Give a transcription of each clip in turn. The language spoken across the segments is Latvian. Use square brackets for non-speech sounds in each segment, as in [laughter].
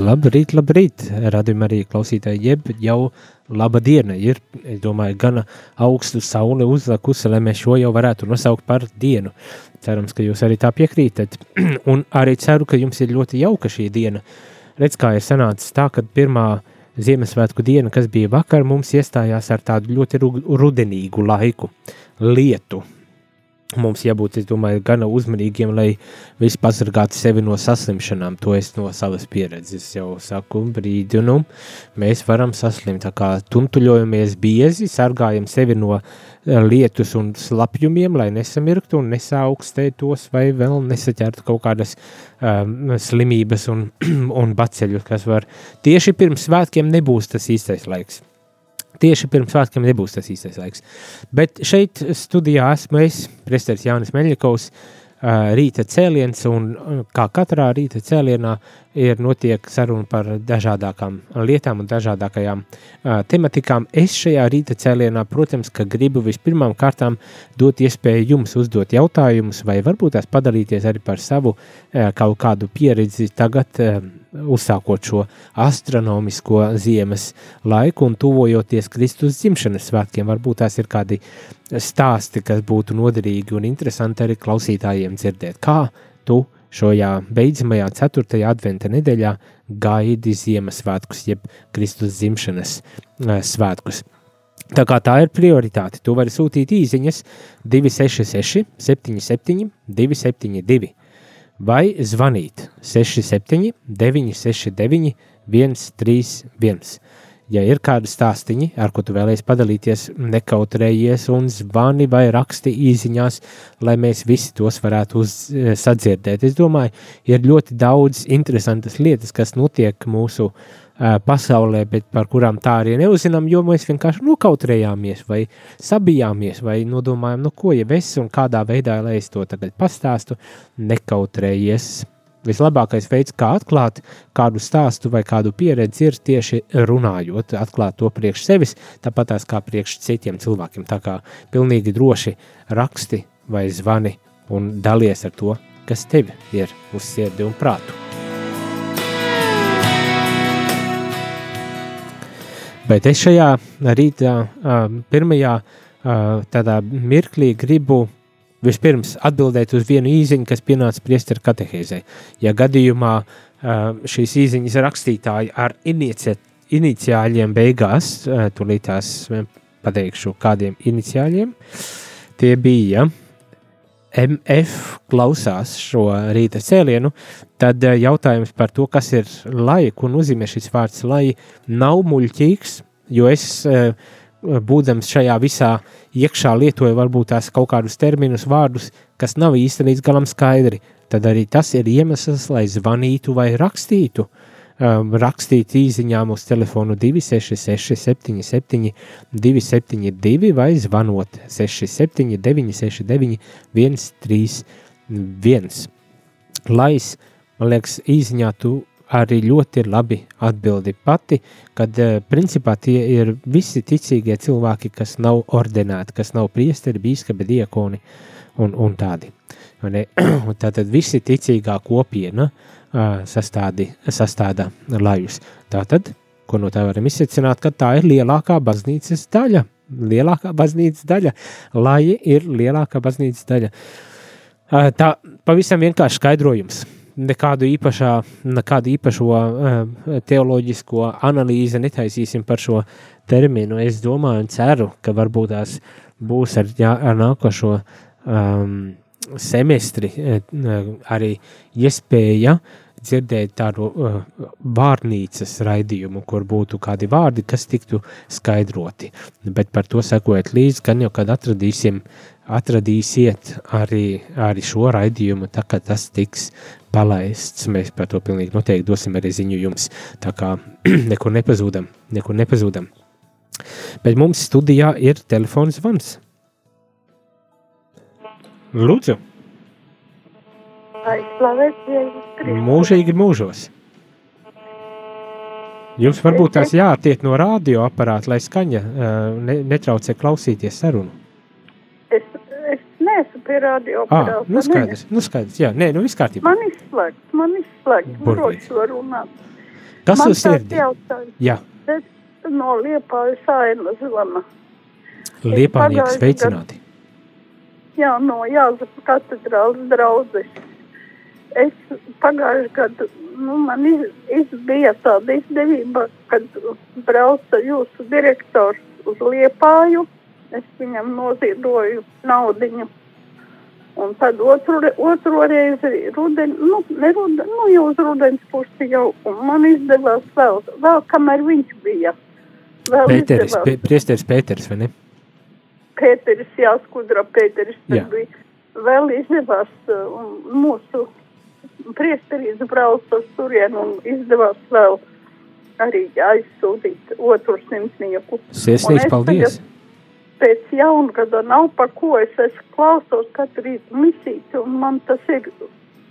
Labrīt, labrīt, radījumā arī klausītāji, jeb jau laba diena ir, es domāju, gana augstu saule uzlikusi, lai mēs šo jau varētu nosaukt par dienu. Cerams, ka jūs arī tā piekrītat, [clears throat] un arī ceru, ka jums ir ļoti jauka šī diena. Redz, kā ir sanācis tā, ka pirmā Ziemassvētku diena, kas bija vakar, mums iestājās ar tādu ļoti rudenīgu laiku, lietu, Mums jābūt, es domāju, gana uzmanīgiem, lai viss pasargātu sevi no saslimšanām. To es no savas pieredzes jau saku brīdi, nu, mēs varam saslimt. Tā kā tumtuļojamies biezi, sargājam sevi no eh, lietus un slapjumiem, lai nesamirktu un nesaaugstētos vai vēl nesaķertu kaut kādas um, slimības un, [clears throat] un baceļus, kas var tieši pirms svētkiem nebūs tas īstais laiks. Tieši pirms svētkiem nebūs tas īstais laiks. Bet šeit studijā esmu es, Presteris Jānis Meļņikovs, rīta cēliens, un kā katrā rīta cēlienā ir notiek saruna par dažādākām lietām un dažādākajām uh, tematikām. Es šajā rīta cēlienā, protams, ka gribu vispirmām kārtām dot iespēju jums uzdot jautājumus, vai varbūt tās padalīties arī par savu uh, kaut kādu pieredzi tagad, uh, uzsākot šo astronomisko ziemas laiku un tuvojoties Kristus dzimšanas svētkiem. Varbūt tās ir kādi stāsti, kas būtu noderīgi un interesanti arī klausītājiem dzirdēt. Kā tu šajā beidzamajā 4. adventa nedēļā gaidi Ziemassvētkus, jeb Kristus dzimšanas svētkus? Tā tā ir prioritāte, tu vari sūtīt īsiņas 266, 77, 272 vai zvanīt 67, 969, 131. Ja ir kādi stāstīņi, ar ko tu vēlēsies padalīties, nekautrējies un zvani vai raksti īsiņās, lai mēs visi tos varētu uz, eh, sadzirdēt. Es domāju, ir ļoti daudz interesantas lietas, kas notiek mūsu uh, pasaulē, bet par kurām tā arī neuzinām, jo mēs vienkārši nokautrējāmies vai sabijāmies vai nodomājam, nu ko, ja es un kādā veidā, lai es to tagad pastāstu, nekautrējies. Vislabākais veids, kā atklāt kādu stāstu vai kādu pieredzi, ir tieši runājot, atklāt to priekš sevis, tāpat kā priekš citiem cilvēkiem. Tā kā pilnīgi droši raksti vai zvani un dalies ar to, kas tev ir uz sirdi un prātu. Bet es šajā rītā, pirmajā tādā mirklī gribu vispirms atbildēt uz vienu īziņu, kas pienāca priesteru katehēzē. Ja gadījumā šīs īziņas rakstītāji ar inici iniciāļiem beigās, tūlīt tās pateikšu kādiem iniciāļiem, tie bija MF klausās šo rīta cēlienu, tad eh, jautājums par to, kas ir lai, ko nozīmē šis vārds lai, nav muļķīgs, jo es, eh, būdams šajā visā iekšā, lietoju varbūt tās kaut kādus terminus, vārdus, kas nav īsti līdz galam skaidri. Tad arī tas ir iemesls, lai zvanītu vai rakstītu um, rakstīt īsiņām uz telefonu 266, 77, 272 vai zvanot 67, 969, 131. Lais, man liekas, īsiņā tu arī ļoti labi atbildi pati, kad uh, principā tie ir visi ticīgie cilvēki, kas nav ordinēti, kas nav priesteri, bīskapi, diakoni un, un tādi. [clears throat] Tātad visi ticīgā kopiena uh, sastādi, sastāda lajus. Tātad, ko no tā varam izsecināt, ka tā ir lielākā baznīcas daļa. Lielākā baznīcas daļa, laja ir lielākā baznīcas daļa. Tā pavisam vienkārši skaidrojums. Nekādu īpašā, nekādu īpašo teoloģisko analīzi netaisīsim par šo terminu. Es domāju un ceru, ka varbūt tās būs ar, jā, ar nākošo um, semestri eh, arī iespēja dzirdēt tādu uh, vārnīcas raidījumu, kur būtu kādi vārdi, kas tiktu skaidroti. Bet par to sekojot līdzi, gan jau kad atradīsim, atradīsiet arī, arī šo raidījumu, tā kā tas tiks palaists. Mēs par to pilnīgi noteikti dosim arī ziņu jums. Tā kā [clears throat] nekur nepazūdam, nekur nepazūdam. Bet mums studijā ir telefons zvans. Lūdzu, mūžīgi mūžos. Jums varbūt tās jātiek no radioaparāta, lai skaņa ne, netraucē klausīties sarunu. Es, es neesmu pie radio Ah, aparāta, nu skaidrs, nu skaidrs, jā, nē, nu viss kārtībā. Man izslēgts, man izslēgts, droši var runāt. Kas uz sirdi? Jā, es no Liepājas aina zvana. pagājuši sveicināti. Jā, no Jāzepa katedrāles draudzes. Es pagājuši gadu, nu, man iz, iz bija tāda izdevība, kad brauca jūsu direktors uz Liepāju. Es viņam noziedoju naudiņu. Un tad otru, otro reizi rudeni, nu, ne rudeni, nu, jau uz rudens pusi jau, un man izdevās vēl, vēl kamēr viņš bija. Vēl Pēteris, izdevās. pē, priesteris Pēteris, vai ne? Pēteris jāskudra, Pēteris tad Jā. bija. Vēl izdevās uh, mūsu priesterīze brauca uz turien un izdevās vēl arī aizsūtīt otru simtnieku. Sirsnīgs es paldies! Pēc jaungada nav pa ko es, es klausos katru rītu misīti un man tas ir,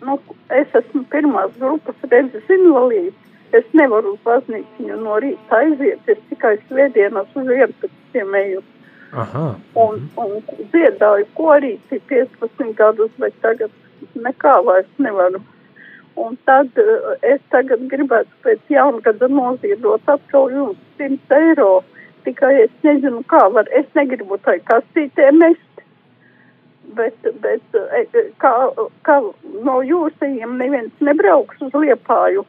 nu, es esmu pirmās grupas redzes invalīds. Es nevaru uz baznīciņu no rīta aiziet, es tikai svētdienas uz 11 eju. Aha, Un, un dziedāju korīti 15 gadus, bet tagad nekā vairs nevaru. Un tad eh, es tagad gribētu pēc jaungada noziedot atkal jums 100 eiro. Tikai es nezinu, kā var. Es negribu tai kastītē mest. Bet, bet eh, kā, kā no jūsējiem neviens nebrauks uz liepāju.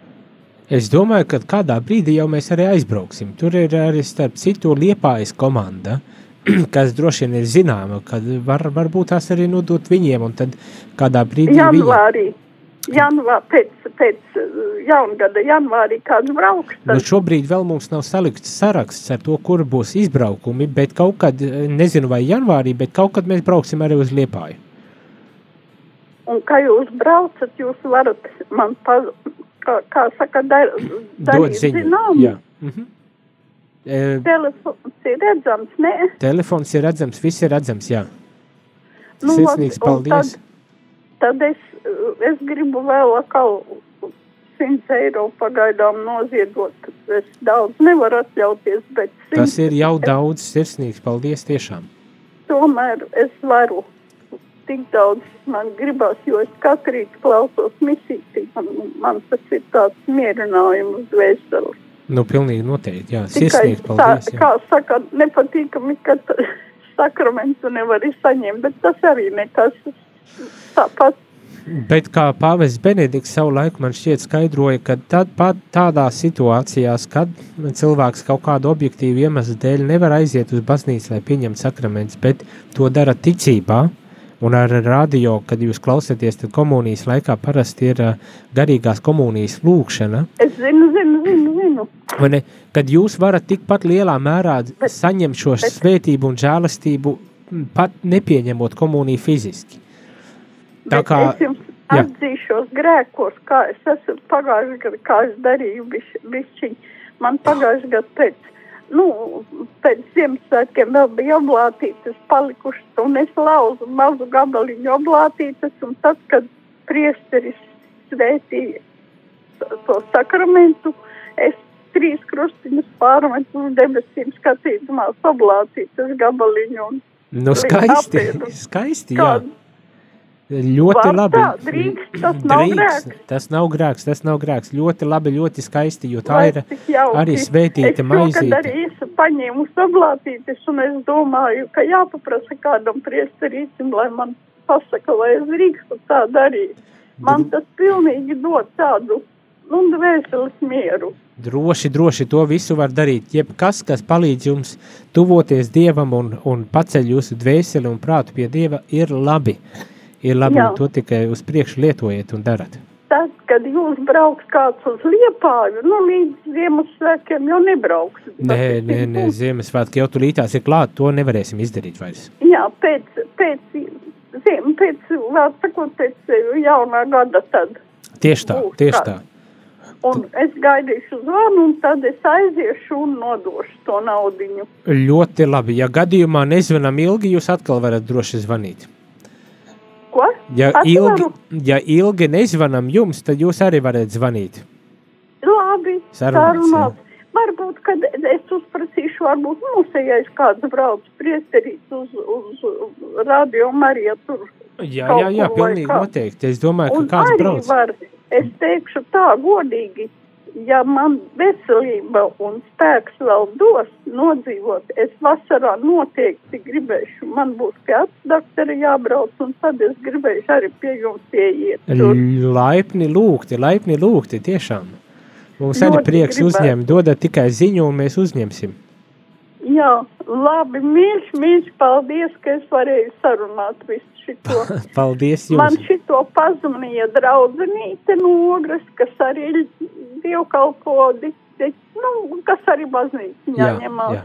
Es domāju, ka kādā brīdī jau mēs arī aizbrauksim. Tur ir arī starp citu liepājas komanda, [clears throat] kas droši vien ir zināma, kad var, varbūt tās arī nodot viņiem, un tad kādā brīdī. Janvārī. Janvā, pēc, pēc eh, jaungada janvārī kāds brauks. Nu, tad- šobrīd vēl mums nav salikts saraksts ar to, kur būs izbraukumi, bet kaut kad, eh, nezinu vai janvārī, bet kaut kad mēs brauksim arī uz Liepāju. Un kā jūs braucat, jūs varat man, pa, kā, kā saka, dar, darīt zinām. Jā. Mhm. E, Telefons ir redzams, ne? telefons ir redzams, viss ir redzams, jā. Nu, Sirsnīgs paldies. Tad, tad es, es gribu vēl atkal 100 eiro pagaidām noziedot. Es daudz nevaru atļauties, bet Tas 100 ir jau daudz sirsnīgs, paldies tiešām. tomēr es varu. Tik daudz man gribas, jo es katru rītu klausos misītī. Man, man tas ir tāds mierinājums dvēseles. Nu, pilnīgi noteikti, jā. Tikai Sirsnīgs, tā, paldies, jā. kā saka, nepatīkami, ka [laughs] sakramentu nevar saņemt, bet tas arī nekas tāpat. Bet kā pāvests Benedikts savu laiku man šķiet skaidroja, ka tad pat tādās situācijās, kad cilvēks kaut kādu objektīvu iemeslu dēļ nevar aiziet uz baznīcu, lai pieņemtu sakramentus, bet to dara ticībā, un ar radio, kad jūs klausāties, tad komunijas laikā parasti ir ā, garīgās komunijas lūkšana, Es zinu, zinu, zinu, zinu. ne, kad jūs varat tikpat lielā mērā saņemt šo bet- svētību un žēlastību, pat nepieņemot komuniju fiziski. Tā Bet kā- es jums jā. atzīšos grēkos, kā es esmu pagājuši gadu, kā es darīju biš, bišķiņ. Man pagājuši gadu pēc, nu, pēc Ziemassvētkiem vēl bija oblātītas palikušas, un es lauzu mazu gabaliņu oblātītas, un tad, kad priesteris svētīja to- sakramentu, es trīs krustiņus pārmetu uz debesīm skatīdamās oblātītas gabaliņu. Un Nu, skaisti, skaisti, jā. kā Ļoti Var labi. tā, drīkst, tas nav grēks. Tas nav grēks, tas nav grēks. Ļoti labi, ļoti skaisti, jo tā Lai ir arī svētīta Es maizīte. šogad arī esmu paņēmusi oblātītes, un es domāju, ka jāpaprasa kādam priesterītim, lai man pasaka, vai es drīkstu tā darīt. Man tas pilnīgi dod tādu, nu, dvēseles mieru. Droši, droši to visu var darīt. Jebkas, kas palīdz jums tuvoties Dievam un, un paceļ jūsu dvēseli un prātu pie Dieva, ir labi. Ir labi, Jā. un to tikai uz priekšu lietojiet un darat. tad, kad jūs brauks kāds uz Liepāju, nu, līdz Ziemassvētkiem jau nebrauks. Nē, nē, nē, Ziemassvētki jau tulītās ir klāt, to nevarēsim izdarīt vairs. Jā, pēc, pēc, ziem, pēc, vēl sakot, pēc jaunā gada tad. Tieši tā, tieši tā. Un es gaidīšu zvanu, un tad es aiziešu un nodošu to naudiņu. Ļoti labi. Ja gadījumā nezvanām ilgi, jūs atkal varat droši zvanīt. Ko? Ja Atvaru. ilgi, ja ilgi nezvanām jums, tad jūs arī varat zvanīt. Labi, sarunāts. Varbūt, kad es uzprasīšu, varbūt mūsējais kāds brauc priesterīt uz, uz, uz radio Marija tur. Jā, jā, jā, pilnīgi noteikti. Es domāju, ka kāds brauc. var, es teikšu tā godīgi, ja man veselība un spēks vēl dos nodzīvot, es vasarā noteikti gribēšu, man būs pie atsdoktora jābrauc, un tad es gribēšu arī pie jums ieiet. tur. Laipni lūgti, laipni lūgti, tiešām. Mums arī Ļoti prieks gribētu. uzņemt, dodat tikai ziņu, un mēs uzņemsim. Jā, labi, mīļš, mīļš, paldies, ka es varēju sarunāt visu šito. [laughs] Paldies Man jums! šito pazvanīja draudzenīte no ogres, kas arī ir dievkalpodi, nu, kas arī baznīciņā ņemās. jā.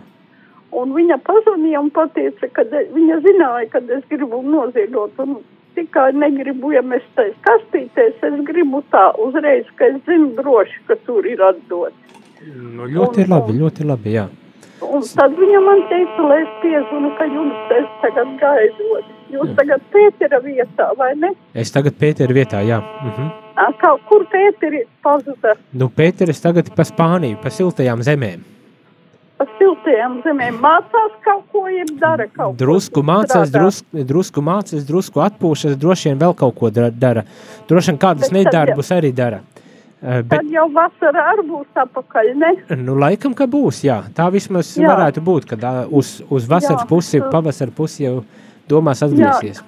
Un viņa pazvanīja un pateica, ka viņa zināja, ka es gribu noziegot. Un tikai negribu iemesties kastītēs, es gribu tā uzreiz, ka es zinu droši, ka tur ir atdots. Nu, ļoti Un- labi, ļoti labi, jā. Un tad viņa man teica, lai es piezvanu, ka jums es tagad gaidot. Jūs tagad Pētera vietā, vai ne? Es tagad Pēteru vietā, jā. Mhm. Ā, Kā, kur Pēteris pazuda? Nu, Pēteris tagad pa Spāniju, pa siltajām zemēm. Pa siltajām zemēm mācās kaut ko, jeb dara kaut ko. Drusku mācās, strādā. drusku, drusku mācās, drusku atpūšas, droši vien vēl kaut ko dara. Droši vien kādas Bet tad jau- nedarbus arī dara. Eh, Bet, Tad jau vasarā arī būs apakaļ, ne? nu, laikam, ka būs, jā. Tā vismaz Jā. varētu būt, kad uz, uz vasaras Jā. pusi, pavasara pusi jau domās atgriezties.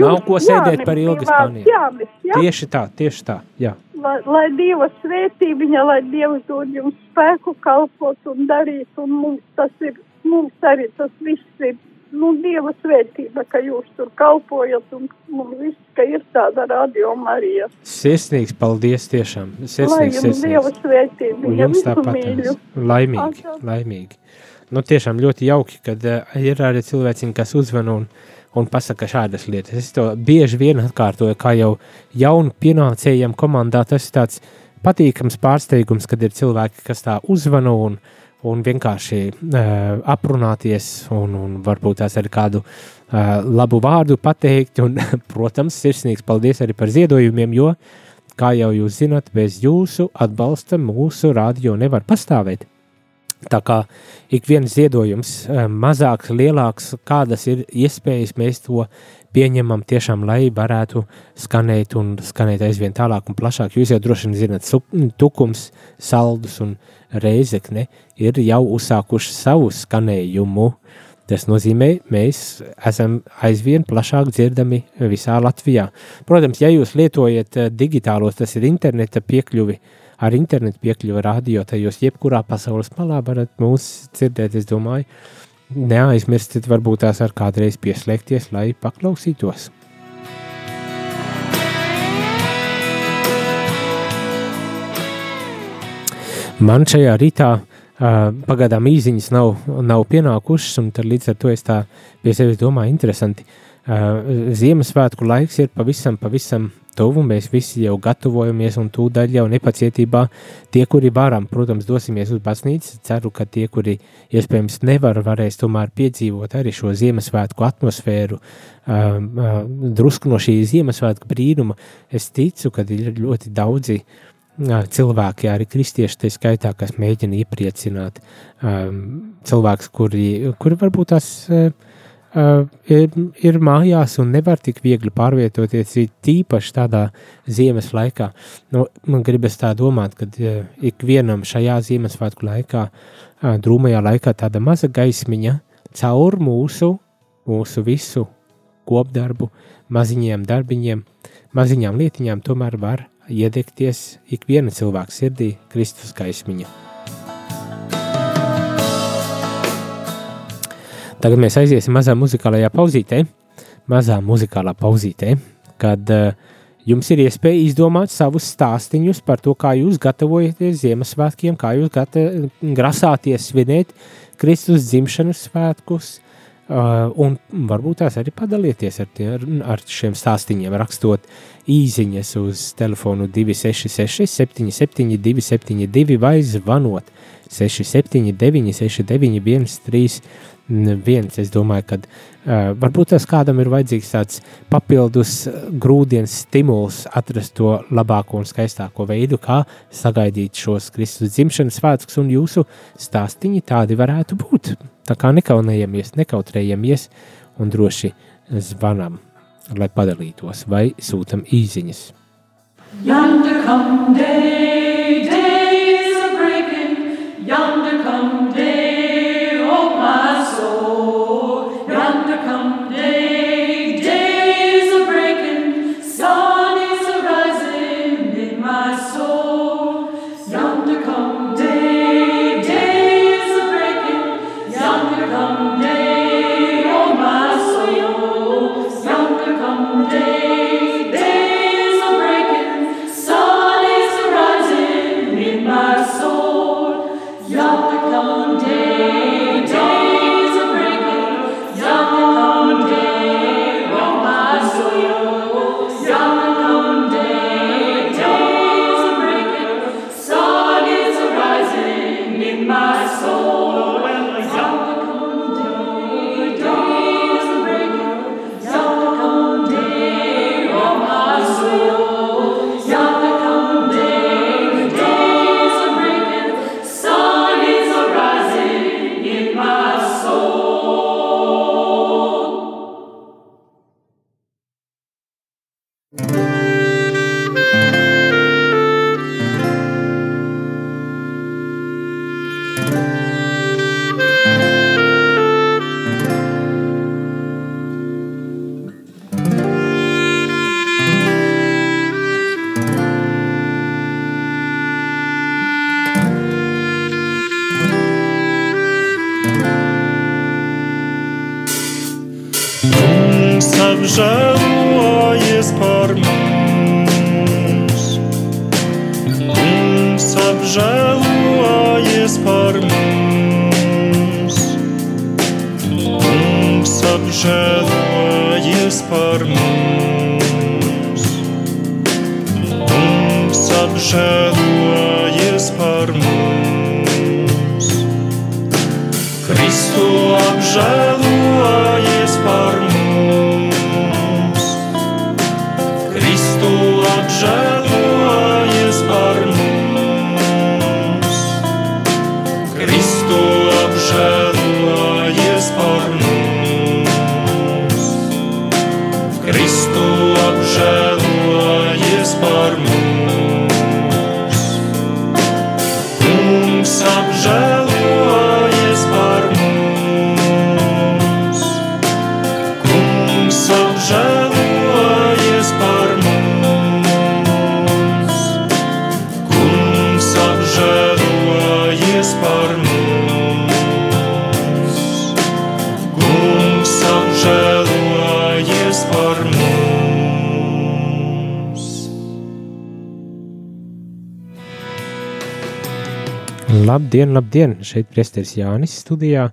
Nav ko sēdēt Jānis par Spānijā. Jānis, ja? Tieši tā, tieši tā, jā. lai, lai Dieva svētī viņa, lai Dievs dod jums spēku kalpot un darīt, un mums tas ir, mums arī tas viss ir, nu, Dieva svētība, ka jūs tur kalpojat, un mums viss, ka ir tāda radio Marija. Sirsnīgs paldies tiešām. Lai Sirsnīgs, jums Dieva sirsnīgs. svētība, Un jums tāpat. Laimīgi, Atā. laimīgi. Nu, tiešām ļoti jauki, kad uh, ir arī cilvēki, kas uzvana un, un pasaka šādas lietas. Es to bieži vien atkārtoju, kā jau jaunu pienācējiem komandā. Tas ir tāds patīkams pārsteigums, kad ir cilvēki, kas tā uzvana un, un vienkārši uh, aprunāties, un, un varbūt tās ar kādu uh, labu vārdu pateikt. Un, [laughs] protams, sirsnīgs paldies arī par ziedojumiem, jo, kā jau jūs zināt, bez jūsu atbalsta mūsu radio nevar pastāvēt. Tā kā ik viens ziedojums, eh, mazāks, lielāks, kādas ir iespējas, mēs to pieņemam tiešām, lai varētu skanēt un skanēt aizvien tālāk un plašāk. Jūs jau droši vien zinat, sup- tukums, saldus un reizekne ir jau uzsākuši savu skanējumu. Tas nozīmē, mēs esam aizvien plašāk dzirdami visā Latvijā. Protams, ja jūs lietojat eh, digitālos, tas ir interneta piekļuvi, ar internetu piekļuvi radio, tad jūs jebkurā pasaules malā varat mūs dzirdēt, es domāju. Neaizmirstiet, varbūt tās ar kādreiz pieslēgties, lai paklausītos. Man šajā rītā uh, pagaidām īsiņas nav, nav pienākušas, un līdz ar to es tā pie sevis domāju, interesanti. Uh, Ziemassvētku laiks ir pavisam, pavisam tuvu. Mēs visi jau gatavojamies, un tūdaļ jau nepacietībā tie, kuri varam, protams, dosimies uz baznīcu. Ceru, ka tie, kuri iespējams nevar, varēs tomēr piedzīvot arī šo Ziemassvētku atmosfēru, uh, uh, drusku no šī Ziemassvētku brīnuma. Es ticu, ka ir ļoti daudzi cilvēki, arī kristieši, tā skaitā, kas mēģina iepriecināt um, cilvēkus, kuri, kuri varbūt tās uh, uh, ir, ir mājās un nevar tik viegli pārvietoties, ir tīpaši tādā ziemas laikā. Nu, man gribas tā domāt, ka uh, ikvienam šajā Ziemassvētku laikā, uh, drūmajā laikā, tāda maza gaismiņa caur mūsu, mūsu visu kopdarbu, maziņiem darbiņiem, maziņām lietiņām tomēr var iedegties ikviena cilvēka sirdī Kristus gaismiņa. Tagad mēs aiziesim mazā muzikālajā pauzītē, mazā muzikālā pauzītē, kad uh, Jums ir iespēja izdomāt savus stāstīņus par to, kā jūs gatavojaties Ziemassvētkiem, kā jūs gata, grasāties svinēt Kristus dzimšanas svētkus, uh, un varbūt tās arī padalieties ar, tie, ar šiem stāstīņiem, rakstot īsiņas uz telefonu 266, 772, 72 vai zvanot 679, 691, 31. Es domāju, ka uh, varbūt tas kādam ir vajadzīgs tāds papildus grūdienis, stimuls atrast to labāko un skaistāko veidu, kā sagaidīt šos Kristus dzimšanas svētkus, un jūsu stāstīņi tādi varētu būt. Tā kā nekaunējamies, nekautrējamies un droši zvanām, lai padalītos vai sūtam īziņas. Yonder come day, Labdien, labdien! Šeit priesteris Jānis studijā.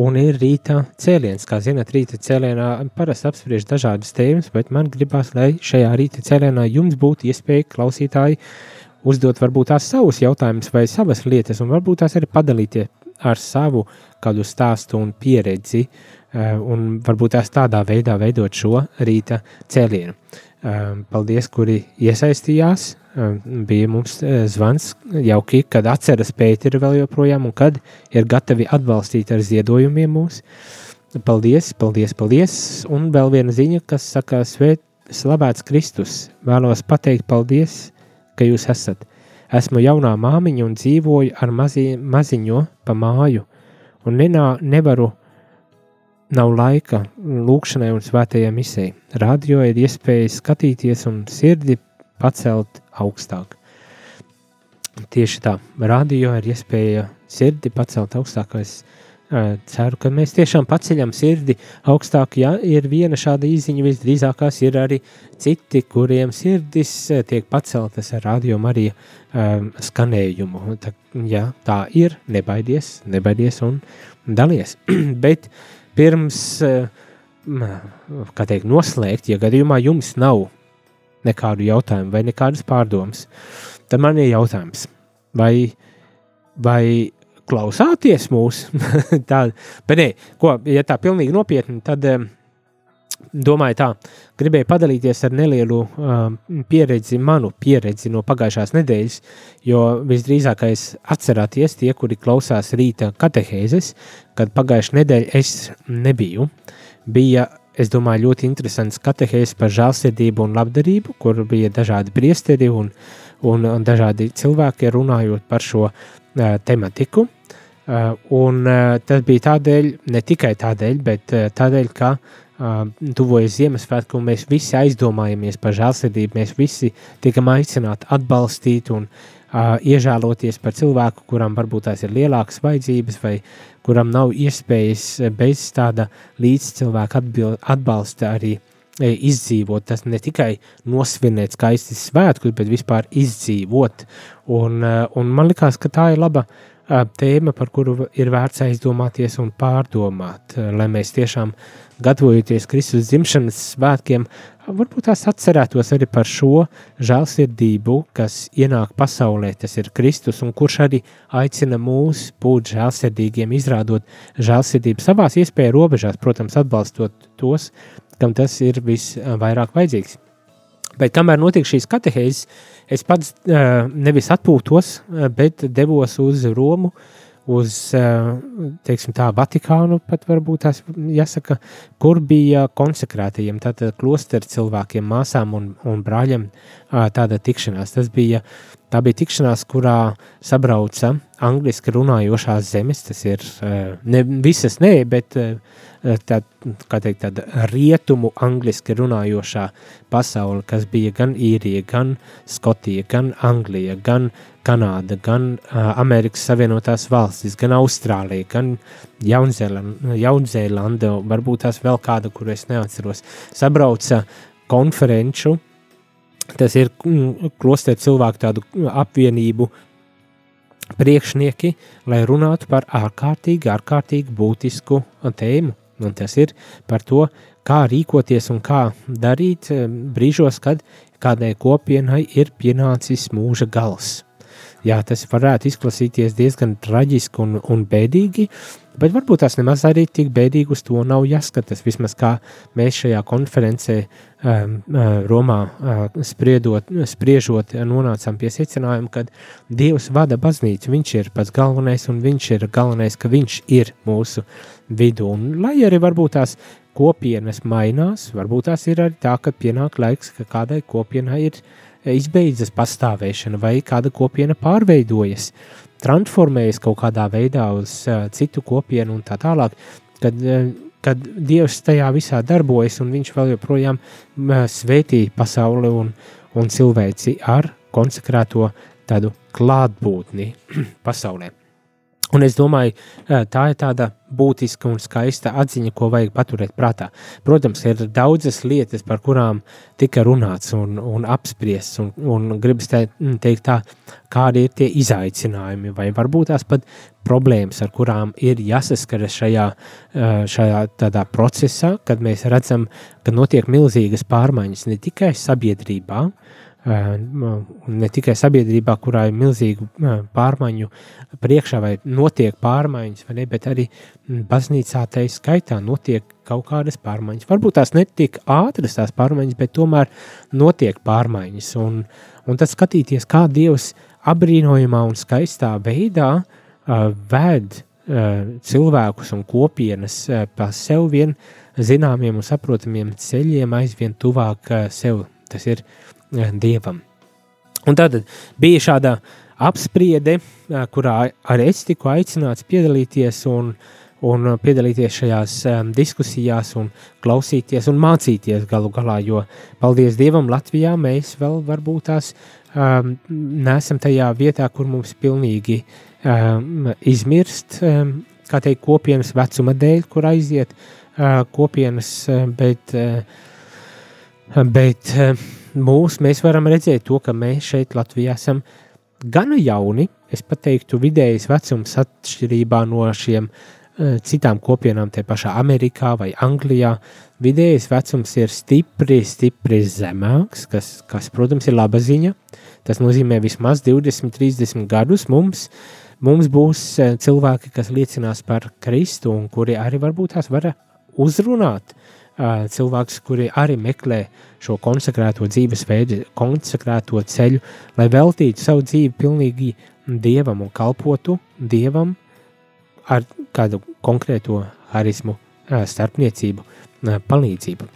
Un ir rīta cēliens. Kā zināt, rīta cēlienā parasti apspriež dažādas tēmas, bet man gribās, lai šajā rīta cēlienā jums būtu iespēja klausītāji uzdot varbūt tās savus jautājumus vai savas lietas, un varbūt tās arī padalīties ar savu kādu stāstu un pieredzi, eh, un varbūt tās tādā veidā veidot šo rīta cēlienu. Eh, Paldies, kuri iesaistījās. Eh, Bija mums zvans jauki, kad atceras Pēteri vēl joprojām un kad ir gatavi atbalstīt ar ziedojumiem mūs. Paldies, paldies, paldies. Un vēl viena ziņa, kas saka, svēt, slavēts Kristus. Vēlos pateikt paldies, ka jūs esat. Esmu jaunā māmiņa un dzīvoju ar mazi, maziņo pa māju. Un nenā, nevaru, nav laika lūkšanai un svētajai misei. Radio ir iespēja skatīties un sirdi pacelt augstāk. Tieši tā, radio ir iespēja sirdi pacelt augstāk. Es ceru, ka mēs tiešām paceļam sirdi augstāk. Ja ir viena šāda īziņa, visdrīzākās ir arī citi, kuriem sirdis tiek paceltas ar radio Marija um, skanējumu. Tā, ja tā ir, nebaidies, nebaidies un dalies. [clears throat] Bet pirms, kā teikt, noslēgt, ja gadījumā jums nav nekādu jautājumu vai nekādas pārdomas, tad man ir jautājums, vai, vai klausāties mūs. [laughs] tā, bet, nē, ko, ja tā pilnīgi nopietni, tad um, domāju, tā, gribēju padalīties ar nelielu um, pieredzi, manu pieredzi no pagājušās nedēļas, jo visdrīzākais atcerāties tie, kuri klausās rīta katehēzes, kad pagājušā nedēļa es nebiju. Bija, es domāju, ļoti interesants katehēzes par žēlsirdību un labdarību, kur bija dažādi priesteri un, un, un dažādi cilvēki runājot par šo uh, tematiku. Uh, un uh, tas bija tādēļ, ne tikai tādēļ, bet uh, tādēļ, ka tuvojas Ziemassvētku, un mēs visi aizdomājamies par žēlsirdību, mēs visi tiekam aicināti atbalstīt un uh, iežēloties par cilvēku, kuram varbūt tās ir lielākas vajadzības, vai kuram nav iespējas bez tāda līdzcilvēka atbalsta arī izdzīvot. Tas ne tikai nosvinēt skaistus svētkus, bet vispār izdzīvot. Un, uh, un man liekas, ka tā ir laba tēma, par kuru ir vērts aizdomāties un pārdomāt, lai mēs tiešām gatavojoties Kristus dzimšanas svētkiem, varbūt tās atcerētos arī par šo žēlsirdību, kas ienāk pasaulē, tas ir Kristus, un kurš arī aicina mūs būt žēlsirdīgiem, izrādot žēlsirdību savās iespēju robežās, protams, atbalstot tos, kam tas ir visvairāk vajadzīgs. Bet kamēr notiek šīs katehēzes, es pats uh, nevis atpūtos, bet devos uz Romu, uz teiksim, tā, Vatikānu, pat varbūt tās jāsaka, kur bija konsekrētajiem, tātad klosteru cilvēkiem, māsām un, un brāļiem tāda tikšanās. Tas bija, tā bija tikšanās, kurā sabrauca angliski runājošās zemes, tas ir ne visas, nē, bet uh, tā, teikt, tāda rietumu angliski runājošā pasaule, kas bija gan īrija, gan Skotija, gan Anglija, gan Kanāda, gan uh, Amerikas Savienotās valstis, gan Austrālija, gan Jaunzēlanda, varbūt tās vēl kāda, kuru es neatceros, sabrauca konferenču, tas ir mm, klosteru cilvēku tādu apvienību priekšnieki, lai runātu par ārkārtīgi, ārkārtīgi būtisku tēmu. Un tas ir par to, kā rīkoties un kā darīt eh, brīžos, kad kādai kopienai ir pienācis mūža gals. Jā, tas varētu izklausīties diezgan traģiski un, un bēdīgi, bet varbūt tas nemaz arī tik bēdīgi uz to nav jāskatās. Vismaz kā mēs šajā konferencē um, Romā uh, spriedot, spriežot, nonācām pie secinājuma, ka Dievs vada baznīcu, viņš ir pats galvenais un viņš ir galvenais, ka viņš ir mūsu vidu. Un, lai arī varbūt tās kopienas mainās, varbūt tās ir arī tā, ka pienāk laiks, ka kādai kopienai ir izbeidzas pastāvēšana vai kāda kopiena pārveidojas, transformējas kaut kādā veidā uz uh, citu kopienu un tā tālāk, kad, uh, kad Dievs tajā visā darbojas un viņš vēl joprojām uh, svētī pasauli un, un cilvēci ar konsekrēto tādu klātbūtni [clears throat] pasaulē. Un es domāju, tā ir tāda būtiska un skaista atziņa, ko vajag paturēt prātā. Protams, ir daudzas lietas, par kurām tika runāts un, un apspriests, un, un gribas te, teikt tā, kādi ir tie izaicinājumi, vai varbūt tās pat problēmas, ar kurām ir jāsaskaras šajā, šajā procesā, kad mēs redzam, ka notiek milzīgas pārmaiņas ne tikai sabiedrībā, ne tikai sabiedrībā, kurā ir milzīgu pārmaiņu priekšā, vai notiek pārmaiņas, vai ne, bet arī baznīcā tai skaitā notiek kaut kādas pārmaiņas. Varbūt tās netiek ātras tās pārmaiņas, bet tomēr notiek pārmaiņas. Un, un tad skatīties, kā Dievs apbrīnojamā un skaistā veidā uh, ved uh, cilvēkus un kopienas uh, pa sev vien zināmiem un saprotamiem ceļiem aizvien tuvāk uh, sev. Tas ir uh, Eh, dievam. Un tad bija šāda apspriede, eh, kurā arī es tiku aicināts piedalīties un, un piedalīties šajās diskusijās, un klausīties un mācīties galu galā. Jo, paldies Dievam, Latvijā mēs vēl varbūt tās um, nesam tajā vietā, kur mums pilnīgi um, izmirst um, kā teikt, kopienas vecuma dēļ, kur aiziet uh, kopienas, bet, uh, bet uh, mūs, mēs varam redzēt to, ka mēs šeit Latvijā esam gana jauni, es teiktu, vidējais vecums atšķirībā no šiem uh, citām kopienām, te pašā Amerikā vai Anglijā, vidējais vecums ir stipri, stipri zemāks, kas, kas protams, ir laba ziņa. Tas nozīmē vismaz 20, 30 gadus mums, mums būs eh, cilvēki, kas liecinās par Kristu un kuri arī varbūt tās var uzrunāt uh, cilvēkus, kuri arī meklē šo konsekrēto dzīvesveidu, konsekrēto ceļu, lai veltītu savu dzīvi pilnīgi Dievam un kalpotu Dievam ar kādu konkrēto harismu uh, starpniecību, palīdzību.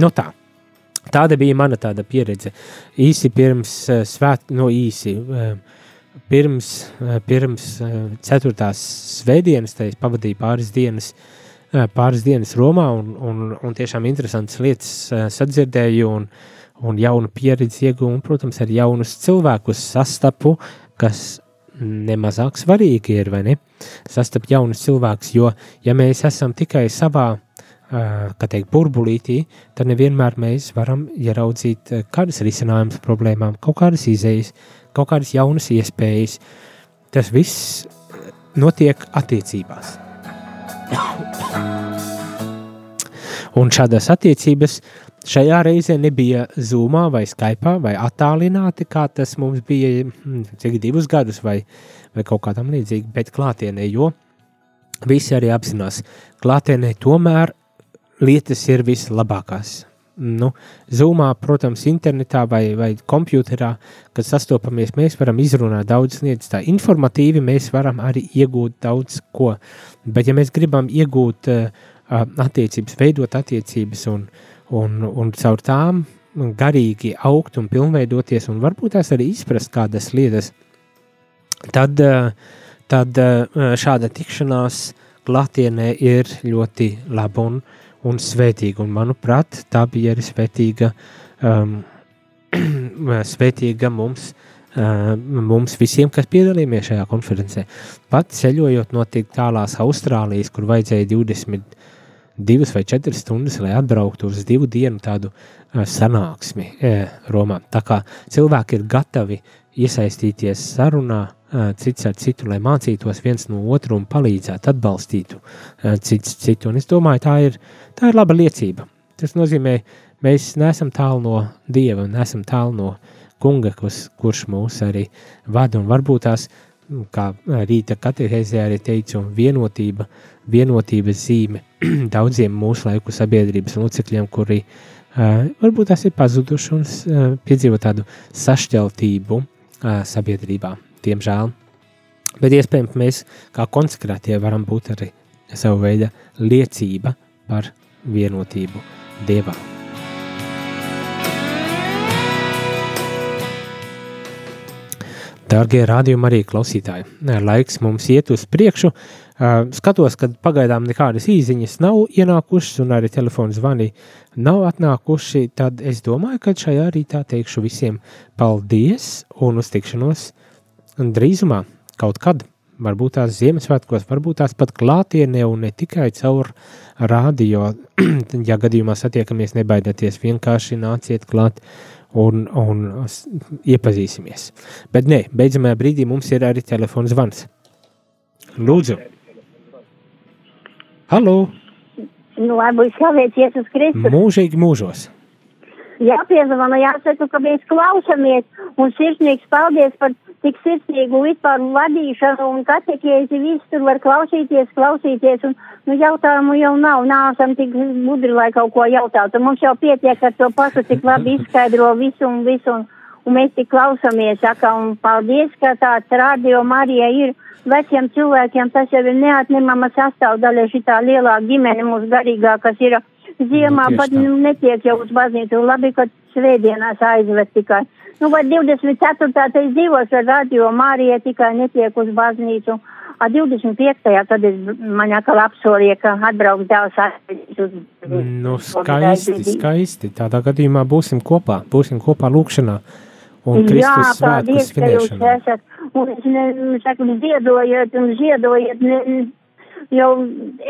No tā. Tāda bija mana tāda pieredze. Īsi pirms uh, svēt, no īsi, uh, pirms, pirms ceturtās svētdienas, tā es pavadīju pāris dienas, uh, pāris dienas Romā un, un, un tiešām interesantas lietas uh, sadzirdēju un, un jaunu pieredzi ieguvu un, protams, ar jaunus cilvēkus sastapu, kas nemazāk svarīgi ir, vai ne? Sastap jaunus cilvēkus, jo, ja mēs esam tikai savā kā teikt, burbulītī, tad nevienmēr mēs varam ieraudzīt kādas risinājumus problēmām, kaut kādas izējas, kaut kādas jaunas iespējas. Tas viss notiek attiecībās. Un šādas attiecības šajā reizē nebija zūmā vai skaipā vai attālināti, kā tas mums bija cik divus gadus vai, vai kaut kādam līdzīgi, bet klātienē, jo visi arī apzinās, klātienē tomēr lietas ir vislabākās. Nu, Zoomā, protams, internetā vai, vai computerā, kad sastopamies, mēs varam izrunāt daudz lietas. Tā informatīvi mēs varam arī iegūt daudz ko. Bet, ja mēs gribam iegūt uh, attiecības, veidot attiecības un, un, un caur tām garīgi augt un pilnveidoties, un varbūt tās arī izprast kādas lietas, tad, uh, tad uh, šāda tikšanās klātienē ir ļoti laba un un svētīga. Un, manuprāt, tā bija arī svētīga, um, [clears throat] svētīga mums, uh, mums visiem, kas piedalījāmies šajā konferencē. Pat ceļojot no tik tālās Austrālijas, kur vajadzēja 20 divas vai četras stundas, lai atbrauktu uz divu dienu tādu uh, sanāksmi uh, Romā. Tā kā cilvēki ir gatavi iesaistīties sarunā, cits ar citu, lai mācītos viens no otru un palīdzētu, atbalstītu cits citu. Un es domāju, tā ir, tā ir laba liecība. Tas nozīmē, mēs neesam tālu no Dieva, neesam tālu no kunga, kas, kurš mūs arī vada un varbūt tās, kā rīta katehēzē arī teicu, vienotība, vienotības zīme [clears throat] daudziem mūsu laiku sabiedrības locekļiem, kuri uh, varbūt tās ir pazuduši un uh, piedzīvo tādu sašķeltību uh, sabiedrībā diemžēl. Bet iespējams, mēs kā konsekrētie varam būt arī savu veidu liecība par vienotību Dievā. Dārgie rādījumi arī klausītāji, laiks mums iet uz priekšu. Skatos, ka pagaidām nekādas īsiņas nav ienākušas, un arī telefona zvani nav atnākuši. Tad es domāju, ka šajā rītā teikšu visiem paldies un uz tikšanos drīzumā, kaut kad, varbūt tās Ziemassvētkos, varbūt tās pat klātienē un ne tikai caur rādio, [clears throat] ja gadījumā satiekamies, nebaidieties, vienkārši nāciet klāt un, un iepazīsimies. Bet nē, beidzamajā brīdī mums ir arī telefons zvans. Lūdzu! Halo! Nu, lai būtu slavēts Jēzus Kristus. Mūžīgi mūžos! Jāpiezvana, jāsaka, ka mēs klausamies un sirsnīgs paldies par tik sirsnīgu vispār vadīšanu un katekiezi visu tur var klausīties, klausīties un nu, jautājumu jau nav, nāsam tik gudri, lai kaut ko jautātu. Mums jau pietiek ar to pašu, tik labi [laughs] izskaidro visu un visu un, un mēs tik klausamies, saka, un paldies, ka tāds radio Marija ir. Veciem cilvēkiem, tas jau ir neatņemama sastāvdaļa šitā lielā ģimene mūsu garīgā, kas ir ziemā Nu, pat tā. nu, netiek jau uz baznīcu, labi, ka svētdienās aizved tikai. Nu, vai 24. tas dzīvos ar radio Mārija tikai netiek uz baznīcu. A 25. tad es man atkal apsolīju, ka atbrauks dēls aizvedīs uz Nu, skaisti, skaisti. Tādā gadījumā būsim kopā, būsim kopā lūkšanā un Kristus svētku paldies, ka jūs esat. Un es ne, saku, ziedojiet un ziedojiet. Ne, jau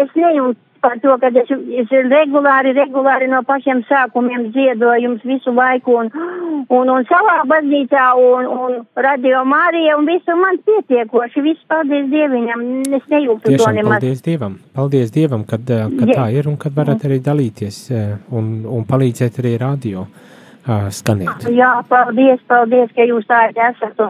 es nejūtu par to, ka es, es regulāri, regulāri no pašiem sākumiem dziedoju jums visu laiku un, un, un savā baznīcā un, un radio Mārija un visu man pietiekoši. Viss paldies Dieviņam. Es nejūtu to Tiešām nemaz. paldies Dievam. Paldies Dievam, kad, eh, kad Jā. tā ir un kad varat arī dalīties eh, un, un palīdzēt arī radio uh, skanēt. Jā, paldies, paldies, ka jūs tā esat.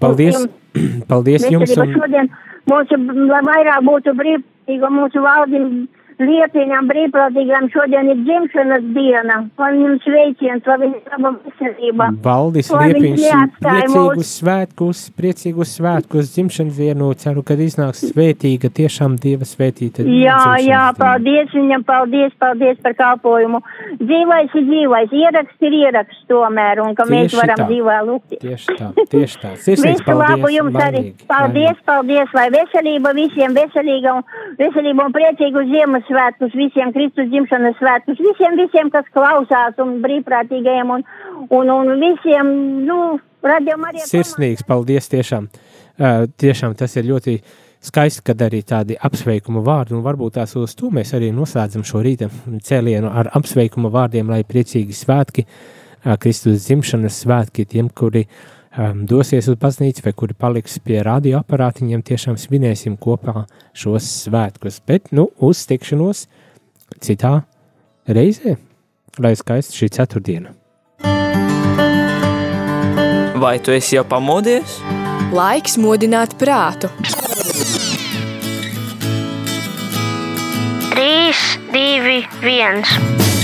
Paldies, Jums- [clears throat] paldies jums un šodien lai vairāk būtu brīvprātīga mūsu valdim liepiņām brīvprātīgām šodien ir dzimšanas diena. Lai viņam sveiciens, lai viņam laba veselība. Valdis Liepiņš, priecīgus svētkus, priecīgus svētkus, dzimšanas dienu, ceru, ka iznāks svētīga, tiešām Dieva svētīta. Jā, jā, paldies viņam, paldies, paldies par kalpojumu. Dzīvais ir dzīvais, ieraksts ir ieraksts tomēr, un ka mēs Tieši varam tā. dzīvā lūgt. Tieši tā, tieši tā. Sirsnīgs Visu labu paldies. jums arī. Paldies, paldies, lai veselība visiem, veselīga un, veselība un priecīgu Ziemassvētkus, visiem Kristus dzimšanas svētkus, visiem, visiem, kas klausās un brīvprātīgajiem un, un, un visiem, nu, radījumam arī. Sirsnīgs paldies tiešām. Uh, tiešām tas ir ļoti skaisti, kad arī tādi apsveikuma vārdi, un varbūt tās uz to mēs arī noslēdzam šo rīta cēlienu ar apsveikuma vārdiem, lai priecīgi svētki, uh, Kristus dzimšanas svētki tiem, kuri um, dosies uz baznīcu vai kuri paliks pie radioaparātiņiem, tiešām svinēsim kopā šos svētkus. Bet, nu, uz tikšanos citā reizē, lai skaisti šī ceturtdiena. Vai tu esi jau pamodies? Laiks modināt prātu. 3, 2, 1.